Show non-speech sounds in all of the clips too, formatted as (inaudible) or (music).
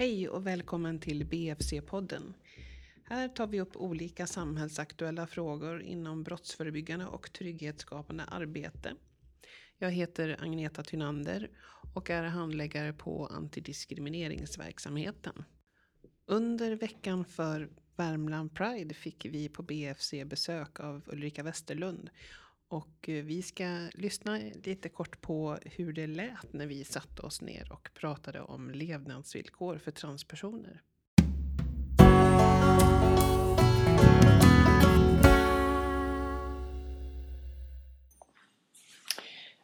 Hej och välkommen till BFC-podden. Här tar vi upp olika samhällsaktuella frågor inom brottsförebyggande och trygghetsskapande arbete. Jag heter Agneta Tynander och är handläggare på antidiskrimineringsverksamheten. Under veckan för Värmland Pride fick vi på BFC besök av Ulrika Westerlund och eh, vi ska lyssna lite kort på hur det lät när vi satte oss ner och pratade om levnadsvillkor för transpersoner.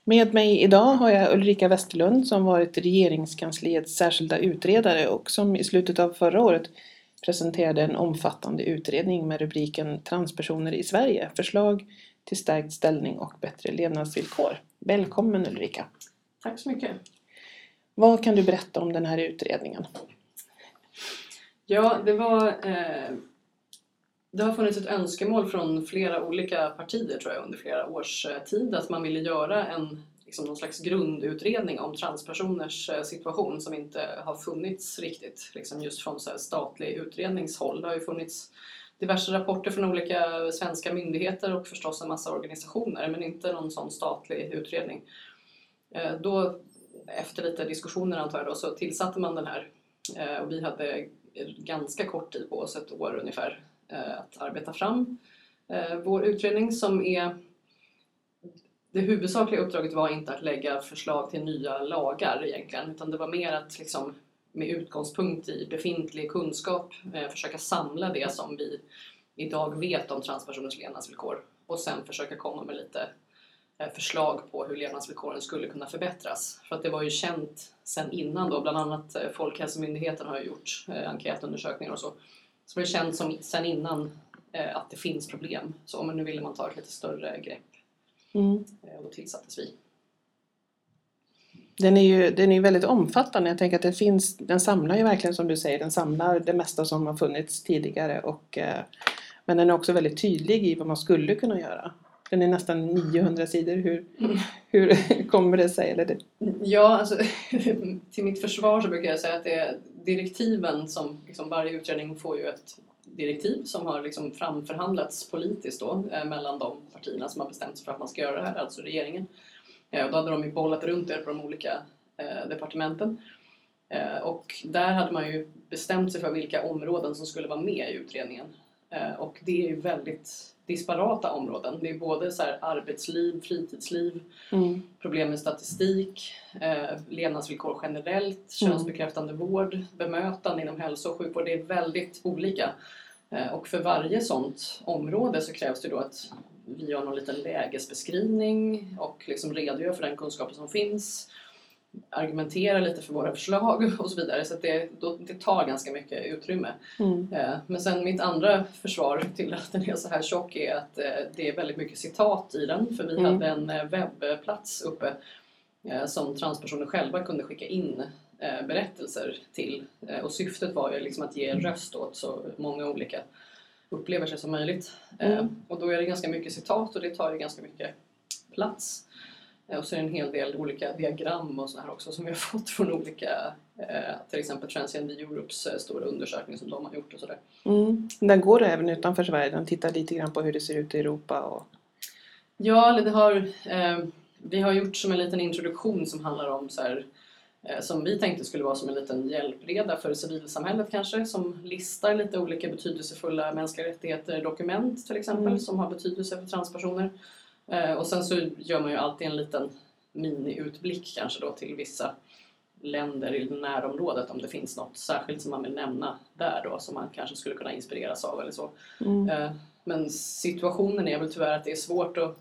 Med mig idag har jag Ulrika Westerlund som varit regeringskansliets särskilda utredare och som i slutet av förra året presenterade en omfattande utredning med rubriken Transpersoner i Sverige, förslag till stärkt ställning och bättre levnadsvillkor. Välkommen Ulrika! Tack så mycket! Vad kan du berätta om den här utredningen? Ja, det var eh, det har funnits ett önskemål från flera olika partier tror jag under flera års eh, tid att man ville göra en liksom någon slags grundutredning om transpersoners eh, situation som inte har funnits riktigt liksom just från så statlig utredningshåll. Det har ju funnits diverse rapporter från olika svenska myndigheter och förstås en massa organisationer men inte någon sån statlig utredning. Eh, då, efter lite diskussioner antar jag då, så tillsatte man den här eh, och vi hade ganska kort tid på oss, ett år ungefär, eh, att arbeta fram vår utredning som är det huvudsakliga uppdraget var inte att lägga förslag till nya lagar egentligen utan det var mer att liksom med utgångspunkt i befintlig kunskap eh, försöka samla det som vi idag vet om transpersoners levnadsvillkor och sen försöka komma med lite eh, förslag på hur levnadsvillkoren skulle kunna förbättras. För att det var ju känt sen innan då, bland annat eh, Folkhälsomyndigheten har ju gjort enkätundersökningar och så. Så det är känt som sen innan att det finns problem. Så men nu ville man ta ett lite större grepp. Mm. Och då tillsattes vi. Den är ju den är väldigt omfattande. Jag tänker att det finns, den samlar ju verkligen som du säger, den samlar det mesta som har funnits tidigare. Och, eh, men den är också väldigt tydlig i vad man skulle kunna göra. Den är nästan 900 sidor. Hur, mm. hur (laughs) kommer det sig? Eller det? Ja, alltså, (laughs) till mitt försvar så brukar jag säga att det är direktiven som liksom varje utredning får ju ett direktiv som har liksom framförhandlats politiskt då, eh, mellan de partierna som har bestämt sig för att man ska göra det här, alltså regeringen. Eh, och då hade de ju bollat runt det på de olika eh, departementen. Eh, och där hade man ju bestämt sig för vilka områden som skulle vara med i utredningen. Och det är ju väldigt disparata områden. Det är både så arbetsliv, fritidsliv, mm. problem med statistik, eh, levnadsvillkor generellt, mm. könsbekräftande vård, bemötande inom hälso och sjukvård. Det är väldigt olika. Eh, och för varje sådant område så krävs det då att vi gör någon liten lägesbeskrivning och liksom redogör för den kunskapen som finns argumenterar lite för våra förslag (laughs) och så vidare. Så det, då, det tar ganska mycket utrymme. Mm. Eh, men sen mitt andra försvar till att den är så här tjock är att eh, det är väldigt mycket citat i den. För vi mm. hade en eh, webbplats uppe som transpersoner själva kunde skicka in berättelser till. Och syftet var ju liksom att ge röst åt så många olika upplevelser som möjligt. Mm. Och då är det ganska mycket citat och det tar ju ganska mycket plats. Och så är det en hel del olika diagram och så här också som vi har (laughs) fått från olika, eh, till exempel Transgender Europes eh, stora undersökning som de har gjort och sådär. Mm. Den går även utanför Sverige, den tittar lite grann på hur det ser ut i Europa och... Ja, det har, eh, vi har gjort som en liten introduktion som handlar om så här, eh, som vi tänkte skulle vara som en liten hjälpreda för civilsamhället kanske, som listar lite olika betydelsefulla mänskliga rättigheter, dokument till exempel, mm. som har betydelse för transpersoner. Eh, och sen så gör man ju alltid en liten mini-utblick kanske då till vissa länder i närområdet om det finns något särskilt som man vill nämna där då som man kanske skulle kunna inspireras av eller så. Mm. Eh, men situationen är väl tyvärr att det är svårt att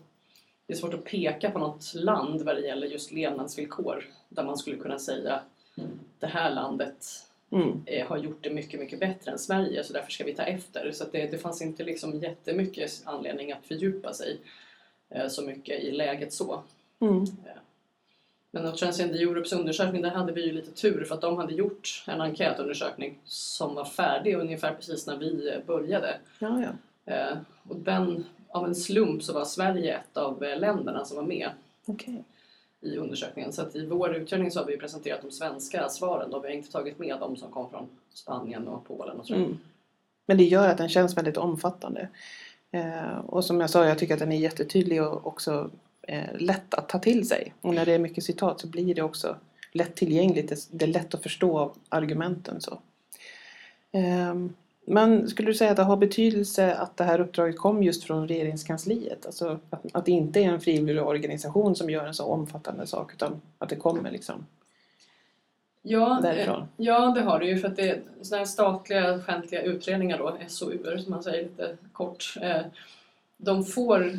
det är svårt att peka på något land vad det gäller just levnadsvillkor där man skulle kunna säga det här landet mm. Eh, har gjort det mycket, mycket bättre än Sverige så därför ska vi ta efter. Så det, det fanns inte liksom jättemycket anledning att fördjupa sig. Eh, så mycket i läget så. Mm. Eh, men av Transgender Europes undersökning, där hade vi ju lite tur för att de hade gjort en enkätundersökning som var färdig ungefär precis när vi började. Ja, ja. Och den, av en slump så var Sverige ett av länderna som var med okay. i undersökningen. Så att i vår utredning så har vi presenterat de svenska svaren och vi har inte tagit med de som kom från Spanien och Polen och så. Mm. Men det gör att den känns väldigt omfattande. Eh, och som jag sa, jag tycker att den är jättetydlig och också eh, lätt att ta till sig. Och när det är mycket citat så blir det också lättillgängligt. Det, det är lätt att förstå argumenten. Så. Eh, men skulle du säga att det har betydelse att det här uppdraget kom just från regeringskansliet? Alltså att, att det inte är en frivillig organisation som gör en så omfattande sak utan att det kommer liksom Ja, därifrån? eh, ja, det har det ju för att det är sådana här statliga offentliga utredningar då, SOUer som man säger lite kort, eh, de får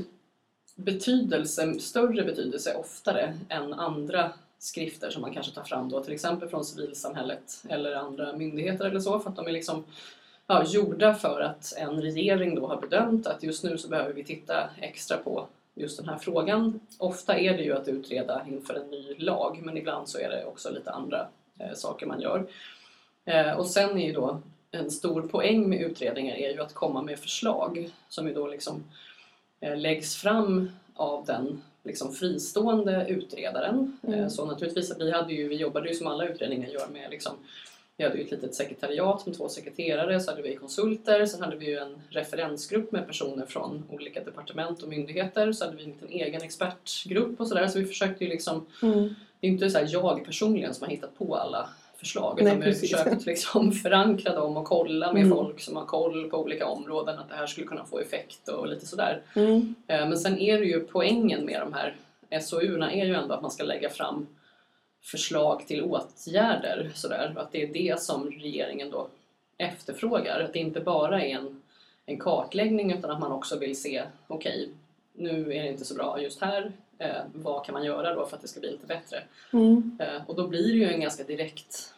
betydelse, större betydelse oftare än andra skrifter som man kanske tar fram då, till exempel från civilsamhället eller andra myndigheter eller så, för att de är liksom ja, gjorda för att en regering då har bedömt att just nu så behöver vi titta extra på just den här frågan. Ofta är det ju att utreda inför en ny lag, men ibland så är det också lite andra eh, saker man gör. Eh, och sen är ju då en stor poäng med utredningar är ju att komma med förslag som ju då liksom eh, läggs fram av den liksom fristående utredaren. Mm. Eh, Så naturligtvis, vi, hade ju, vi jobbade ju som alla utredningar gör med liksom, vi hade ju ett litet sekretariat med två sekreterare, så hade vi konsulter, sen hade vi ju en referensgrupp med personer från olika departement och myndigheter, så hade vi en liten egen expertgrupp och sådär. Så vi försökte ju liksom, Mm. det är inte så här jag personligen som har hittat på alla förslag, Nej, utan vi har försökt liksom (laughs) förankra dem och kolla med Mm. folk som har koll på olika områden att det här skulle kunna få effekt och lite sådär. Mm. Eh, Men sen är det ju poängen med de här SOU-erna är ju ändå att man ska lägga fram förslag till åtgärder sådär. Att det är det som regeringen då efterfrågar. Att det inte bara är en, en kartläggning utan att man också vill se, okej, nu är det inte så bra just här. Eh, vad kan man göra då för att det ska bli lite bättre? Mm. Eh, och då blir det ju en ganska direkt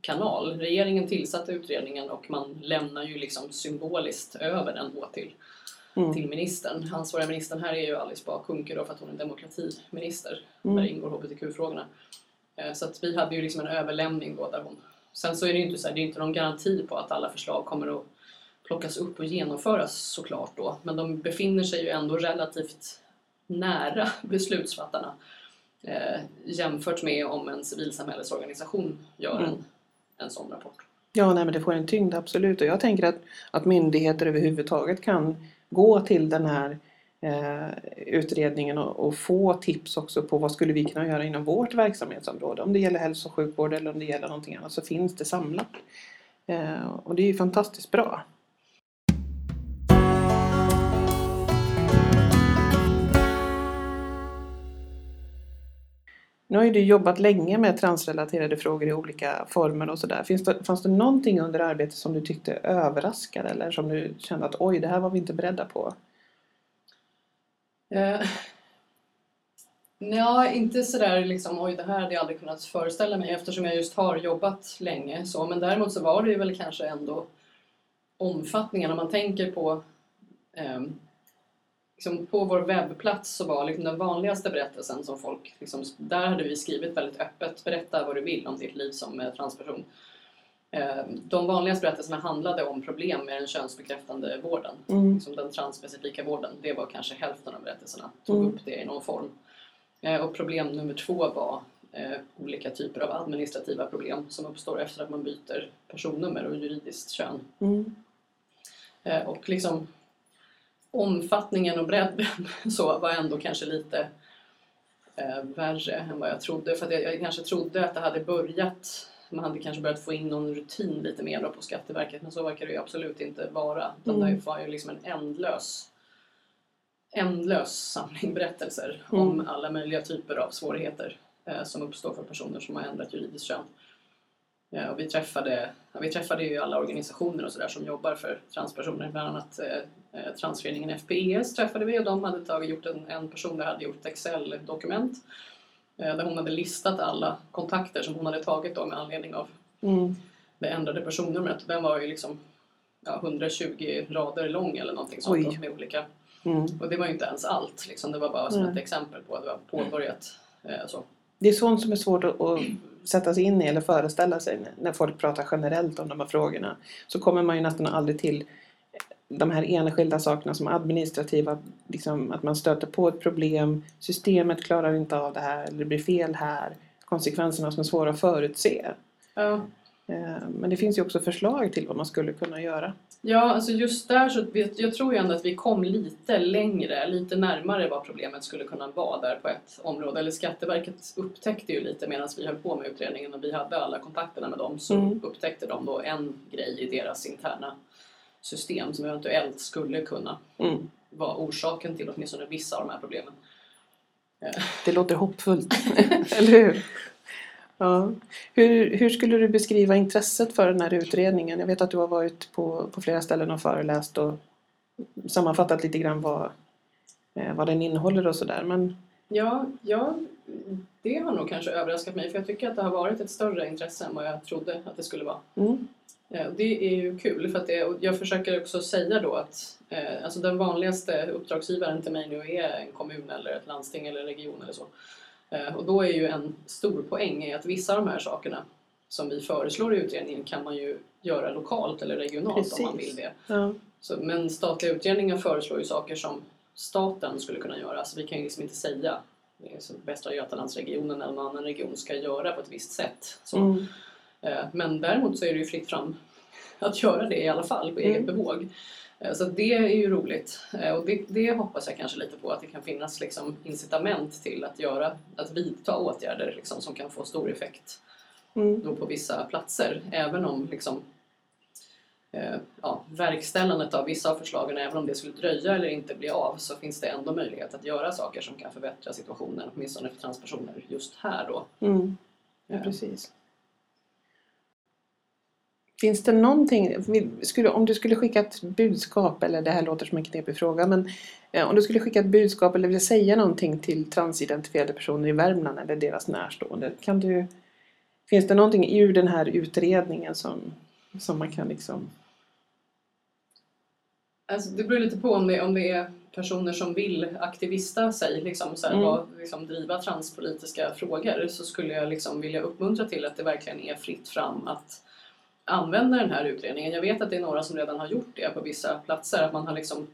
kanal. Regeringen tillsatte utredningen och man lämnar ju liksom symboliskt över den då till Mm. till ministern. Ansvariga ministern här är ju Alice Bah Kuhnke då för att hon är demokratiminister. Mm. Där ingår hbtq-frågorna. Eh, Så att vi hade ju liksom en överlämning då där hon... Sen så är det ju inte så här, det är inte någon garanti på att alla förslag kommer att plockas upp och genomföras såklart då. Men de befinner sig ju ändå relativt nära (laughs) beslutsfattarna. Eh, jämfört med om en civilsamhällesorganisation gör Mm. en, en sån rapport. Ja, nej, men det får en tyngd absolut. Och jag tänker att, att myndigheter överhuvudtaget kan gå till den här Eh, utredningen och, få tips också på vad skulle vi kunna göra inom vårt verksamhetsområde. Om det gäller hälso och sjukvård eller om det gäller någonting annat så finns det samlat. Eh, och det är ju fantastiskt bra. Nu har ju du jobbat länge med transrelaterade frågor i olika former och sådär. Fanns det någonting under arbetet som du tyckte överraskade eller som du kände att oj, det här var vi inte beredda på? Eh, Nja, inte sådär liksom oj det här hade jag aldrig kunnat föreställa mig eftersom jag just har jobbat länge så. Men däremot så var det ju väl kanske ändå omfattningen. Om man tänker på eh, liksom på vår webbplats så var liksom den vanligaste berättelsen som folk, liksom, där hade vi skrivit väldigt öppet, berätta vad du vill om ditt liv som eh, transperson. Eh, De vanligaste berättelserna handlade om problem med den könsbekräftande vården Mm. liksom den transspecifika vården, det var kanske hälften av berättelserna, tog Mm. upp det i någon form. Eh, och problem nummer två var eh, olika typer av administrativa problem som uppstår efter att man byter personnummer och juridiskt kön. Mm. Och liksom omfattningen och bredden (laughs) så var ändå kanske lite värre än vad jag trodde. För jag, jag kanske trodde att det hade börjat, man hade kanske börjat få in någon rutin lite mer på Skatteverket men så verkar det ju absolut inte vara. Utan Mm. det var ju liksom en ändlös ändlös samling berättelser Mm. om alla möjliga typer av svårigheter eh, som uppstår för personer som har ändrat juridiskt kön. Eh, och vi, träffade, ja, vi träffade ju alla organisationer och sådär som jobbar för transpersoner, bland annat eh, eh, transföreningen FPES träffade vi och de hade tagit, gjort en, en person där hade gjort ett Excel-dokument där hon hade listat alla kontakter som hon hade tagit då med anledning av Mm. det ändrade personnumret. Den var ju liksom ja, 120 rader lång eller någonting sånt Oj. med olika Mm. och det var ju inte ens allt, liksom. det var bara som Nej. ett exempel på att det var påbörjat. Eh, så. Det är sånt som är svårt att, att sätta sig in i eller föreställa sig när folk pratar generellt om de här frågorna. Så kommer man ju nästan aldrig till de här enskilda sakerna som administrativa, liksom att man stöter på ett problem, systemet klarar inte av det här eller det blir fel här, konsekvenserna som är svåra att förutse. Ja. Eh, Men det finns ju också förslag till vad man skulle kunna göra. Ja, alltså just där så vet, jag tror ju ändå att vi kom lite längre, lite närmare vad problemet skulle kunna vara där på ett område. Eller Skatteverket upptäckte ju lite medan vi höll på med utredningen och vi hade alla kontakterna med dem så Mm. upptäckte de då en grej i deras interna system som eventuellt skulle kunna Mm. vara orsaken till åtminstone vissa av de här problemen. Det låter hoppfullt, (laughs) eller hur? Ja. Hur, hur skulle du beskriva intresset för den här utredningen? Jag vet att du har varit på, på flera ställen och föreläst och sammanfattat lite grann vad, eh, vad den innehåller och sådär. Men Ja, ja, det har nog kanske överraskat mig för jag tycker att det har varit ett större intresse än vad jag trodde att det skulle vara. mm, Eh, Det är ju kul för att det, jag försöker också säga då att eh, alltså den vanligaste uppdragsgivaren till mig nu är en kommun eller ett landsting eller en region eller så. Eh, och då är ju en stor poäng i att vissa av de här sakerna som vi föreslår i utredningen kan man ju göra lokalt eller regionalt om man Precis. vill det. ja, Så, men statliga utredningar föreslår ju saker som staten skulle kunna göra. Så vi kan ju liksom inte säga så Västra Götalandsregionen eller någon annan region ska göra på ett visst sätt. Så. mm, Eh, Men däremot så är det ju fritt fram att göra det i alla fall på eget Mm. bevåg. Eh, Så det är ju roligt Eh, och det, det hoppas jag kanske lite på att det kan finnas liksom incitament till att göra, att vidta åtgärder liksom som kan få stor effekt mm, på vissa platser. Även om liksom, eh, ja, verkställandet av vissa av förslagen, även om det skulle dröja eller inte bli av, så finns det ändå möjlighet att göra saker som kan förbättra situationen, åtminstone för transpersoner just här då. mm, ja, Eh, precis. Finns det någonting, skulle, om du skulle skicka ett budskap, eller det här låter som en knepig fråga, men eh, om du skulle skicka ett budskap eller vilja säga någonting till transidentifierade personer i Värmland eller deras närstående, kan du, finns det någonting ur den här utredningen som, som man kan liksom... Alltså, det beror lite på om det, om det är personer som vill aktivista sig, liksom, så här, Mm. vad, liksom, driva transpolitiska frågor, så skulle jag liksom vilja uppmuntra till att det verkligen är fritt fram att använda den här utredningen. Jag vet att det är några som redan har gjort det på vissa platser, att man har liksom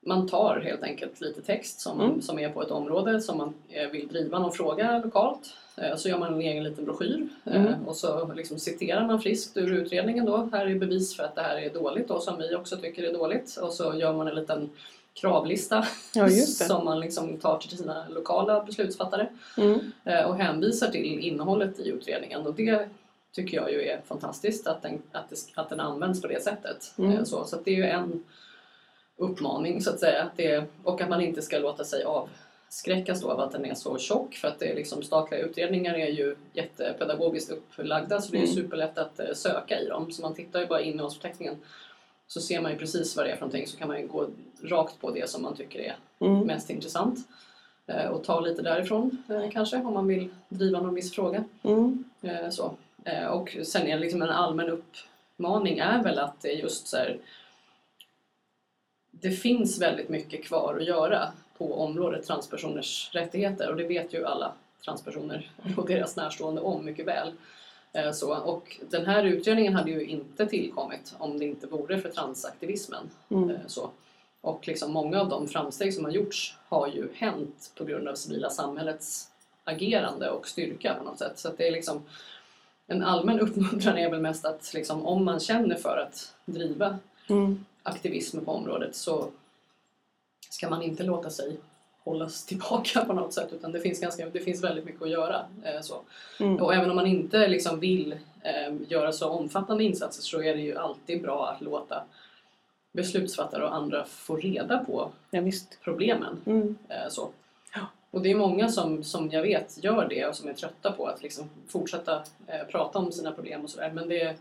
man tar helt enkelt lite text som, Mm. som är på ett område som man eh, vill driva någon fråga lokalt. Eh, Så gör man en egen liten broschyr eh, Mm. och så liksom citerar man friskt ur utredningen då. Här är bevis för att det här är dåligt och som vi också tycker är dåligt. Och så gör man en liten kravlista Ja, (laughs) som man liksom tar till sina lokala beslutsfattare Mm. och hänvisar till innehållet i utredningen. Och det tycker jag ju är fantastiskt att den, att det, att den används på det sättet. Mm. Eh, Så, så det är ju en uppmaning så att säga. Att det, och att man inte ska låta sig avskräckas då av att den är så tjock för att det är liksom, statliga utredningar är ju jättepedagogiskt upplagda så det är Mm. superlätt att eh, söka i dem. Så man tittar ju bara i innehållsförteckningen så ser man ju precis vad det är för någonting så kan man ju gå rakt på det som man tycker är Mm. mest intressant eh, och ta lite därifrån kanske om man vill driva någon viss fråga. Mm. Så. Eh, Och sen är liksom en allmän uppmaning är väl att det är just så här, det finns väldigt mycket kvar att göra på området transpersoners rättigheter och det vet ju alla transpersoner (laughs) och deras närstående om mycket väl. Eh, Så, och den här utredningen hade ju inte tillkommit om det inte vore för transaktivismen. Mm. Eh, Så. Och liksom många av de framsteg som har gjorts har ju hänt på grund av civila samhällets agerande och styrka på något sätt. Så det är liksom en allmän (laughs) uppmuntran är väl mest att liksom, om man känner för att driva Mm. aktivism på området så ska man inte låta sig hållas (laughs) tillbaka på något sätt utan det finns, ganska, det finns väldigt mycket att göra. Eh, så. Mm. Och även om man inte liksom vill eh, göra så omfattande insatser så är det ju alltid bra att låta beslutsfattare och andra få reda på Ja, visst. problemen. Mm. Eh, så. Och det är många som, som jag vet gör det och som är trötta på att liksom fortsätta eh, prata om sina problem och sådär. Men det,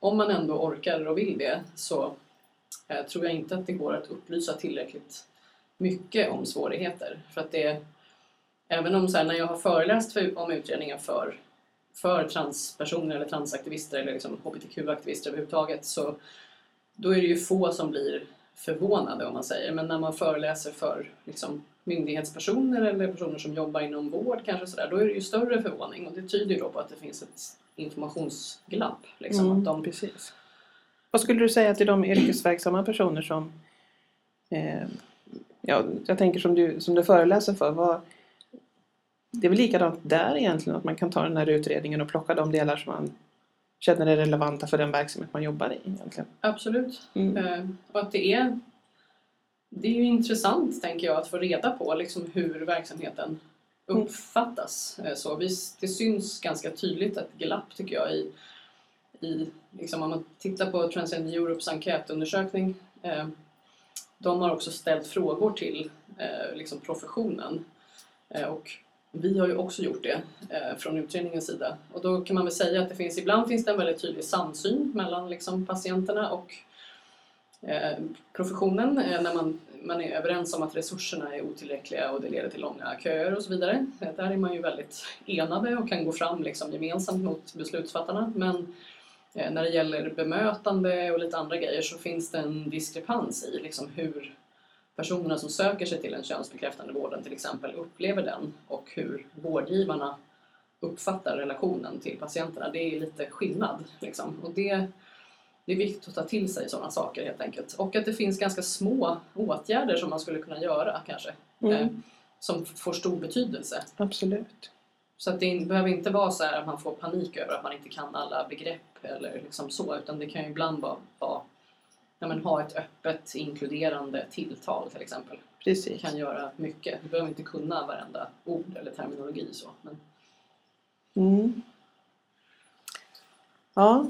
om man ändå orkar och vill det så eh, tror jag inte att det går att upplysa tillräckligt mycket om svårigheter. För att det, även om så här, när jag har föreläst för, om utredningar för, för transpersoner eller transaktivister eller liksom hbtq-aktivister överhuvudtaget så då är det ju få som blir förvånade om man säger. Men när man föreläser för liksom, myndighetspersoner eller personer som jobbar inom vård kanske sådär, då är det ju större förvåning och det tyder ju då på att det finns ett informationsglapp. Liksom, Mm. att de, Precis. Vad skulle du säga till de yrkesverksamma personer som eh, ja, jag tänker som du, som du föreläser för. Vad, det är väl likadant där egentligen att man kan ta den här utredningen och plocka de delar som man känner är relevanta för den verksamhet man jobbar i egentligen. Absolut. Mm. Eh, och att det är det är ju intressant tänker jag att få reda på liksom, hur verksamheten uppfattas. Eh, så vi, det syns ganska tydligt ett glapp tycker jag i, i liksom, om man tittar på Transcend Europes enkätundersökning. Eh, de har också ställt frågor till eh, liksom professionen eh, och vi har ju också gjort det eh, från utredningens sida. Och då kan man väl säga att det finns, ibland finns det en väldigt tydlig samsyn mellan liksom, patienterna och Eh, professionen eh, när man, man är överens om att resurserna är otillräckliga och det leder till långa köer och så vidare. Eh, där är man ju väldigt enade och kan gå fram liksom gemensamt mot beslutsfattarna. Men när det gäller bemötande och lite andra grejer så finns det en diskrepans i liksom hur personerna som söker sig till den könsbekräftande vården till exempel upplever den och hur vårdgivarna uppfattar relationen till patienterna. Det är lite skillnad. Liksom. Och det, det är viktigt att ta till sig sådana saker helt enkelt. Och att det finns ganska små åtgärder som man skulle kunna göra kanske. Mm. Eh, som får stor betydelse. Absolut. Så att det behöver inte vara så här att man får panik över att man inte kan alla begrepp eller liksom så, utan det kan ju ibland bara vara ja, men ha ett öppet, inkluderande tilltal till exempel. Det Precis. kan göra mycket. Du behöver inte kunna varenda ord eller terminologi så. Men Mm. Ja,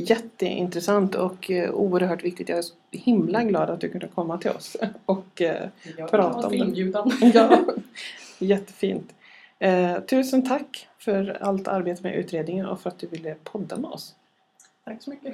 jätteintressant och eh, oerhört viktigt. Jag är så himla glad att du kunde komma till oss (laughs) och eh, jag Prata om det. inbjudan. (laughs) Ja, (laughs) jättefint. Eh, tusen tack för allt arbete med utredningen och för att du ville podda med oss. Tack så mycket.